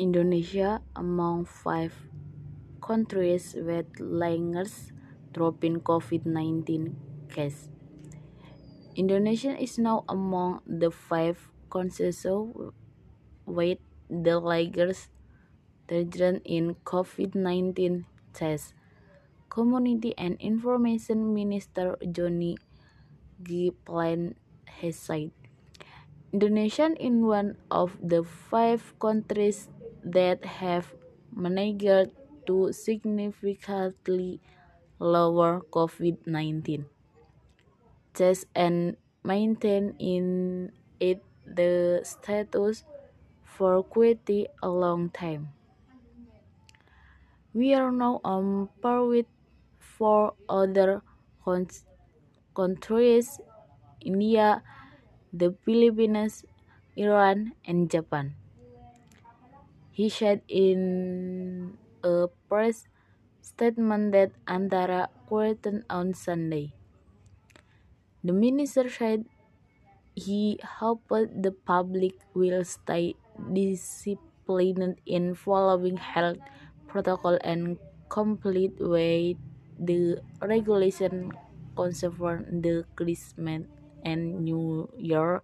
Indonesia among five countries with largest drop in COVID-19 cases. Indonesia is now among the five countries with the largest reduction in COVID-19 cases. Community and Information Minister Johnny G. Has said. Indonesia is one of the five countries that have managed to significantly lower COVID-19 cases and maintain in it the status for quite a long time. We are now on par with four other countries India, the Philippines, Iran, and Japan. He said in a press statement that Antara quoted on Sunday. The minister said he hoped the public will stay disciplined in following health protocol and complete with the regulation concerning the Christmas and New Year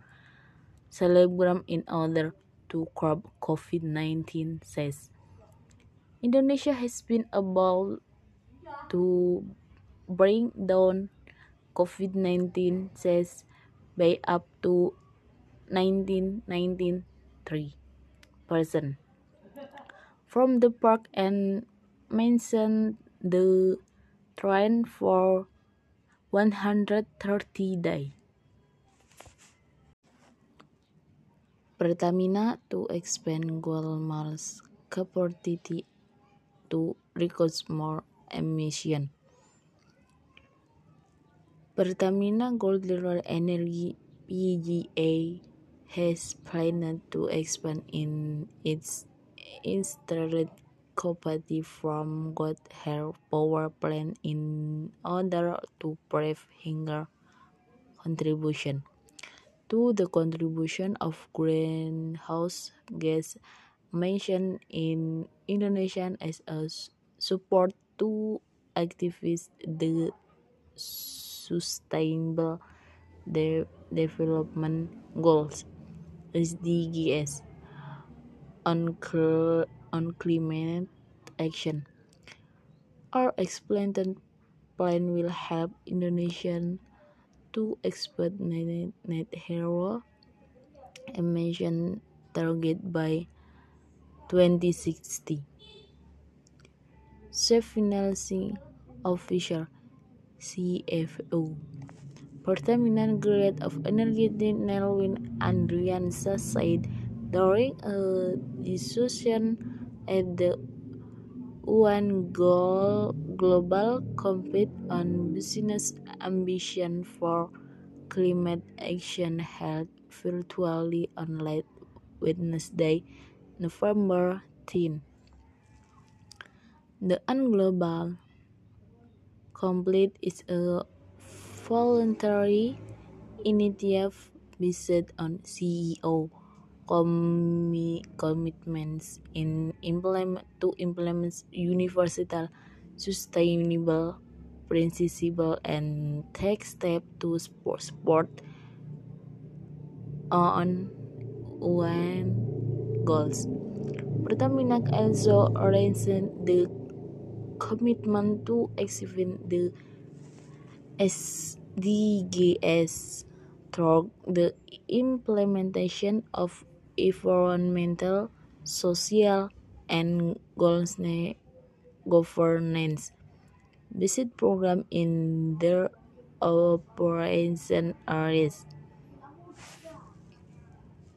celebrations in order to curb COVID-19 says Indonesia has been able to bring down COVID-19 cases by up to 1993% from the park and mentioned the trend for 130 days. Pertamina to expand miles capacity to reduce more emissions. Pertamina Gold Energy PGA has planned to expand in its installed capacity from gold hair power plant in order to provide higher contribution to the contribution of greenhouse gas emissions in Indonesia as a support to achieve the Sustainable Development Goals (SDGs) on climate action. Our expanded plan will help To achieve net zero emission target by 2060, Chief Financial Officer (CFO) Pertamina Director of Energy Nelwin Aldriansyah said during a discussion at the UN Global Compact on Business ambition for Climate Action held virtually on last Wednesday, November 10. The UN Global Compact is a voluntary initiative based on CEO commitments to implement universal sustainable principles and take steps to support on UN goals. Pertamina also announced the commitment to achieving the SDGs through the implementation of environmental, social, and governance based programs in their operation areas.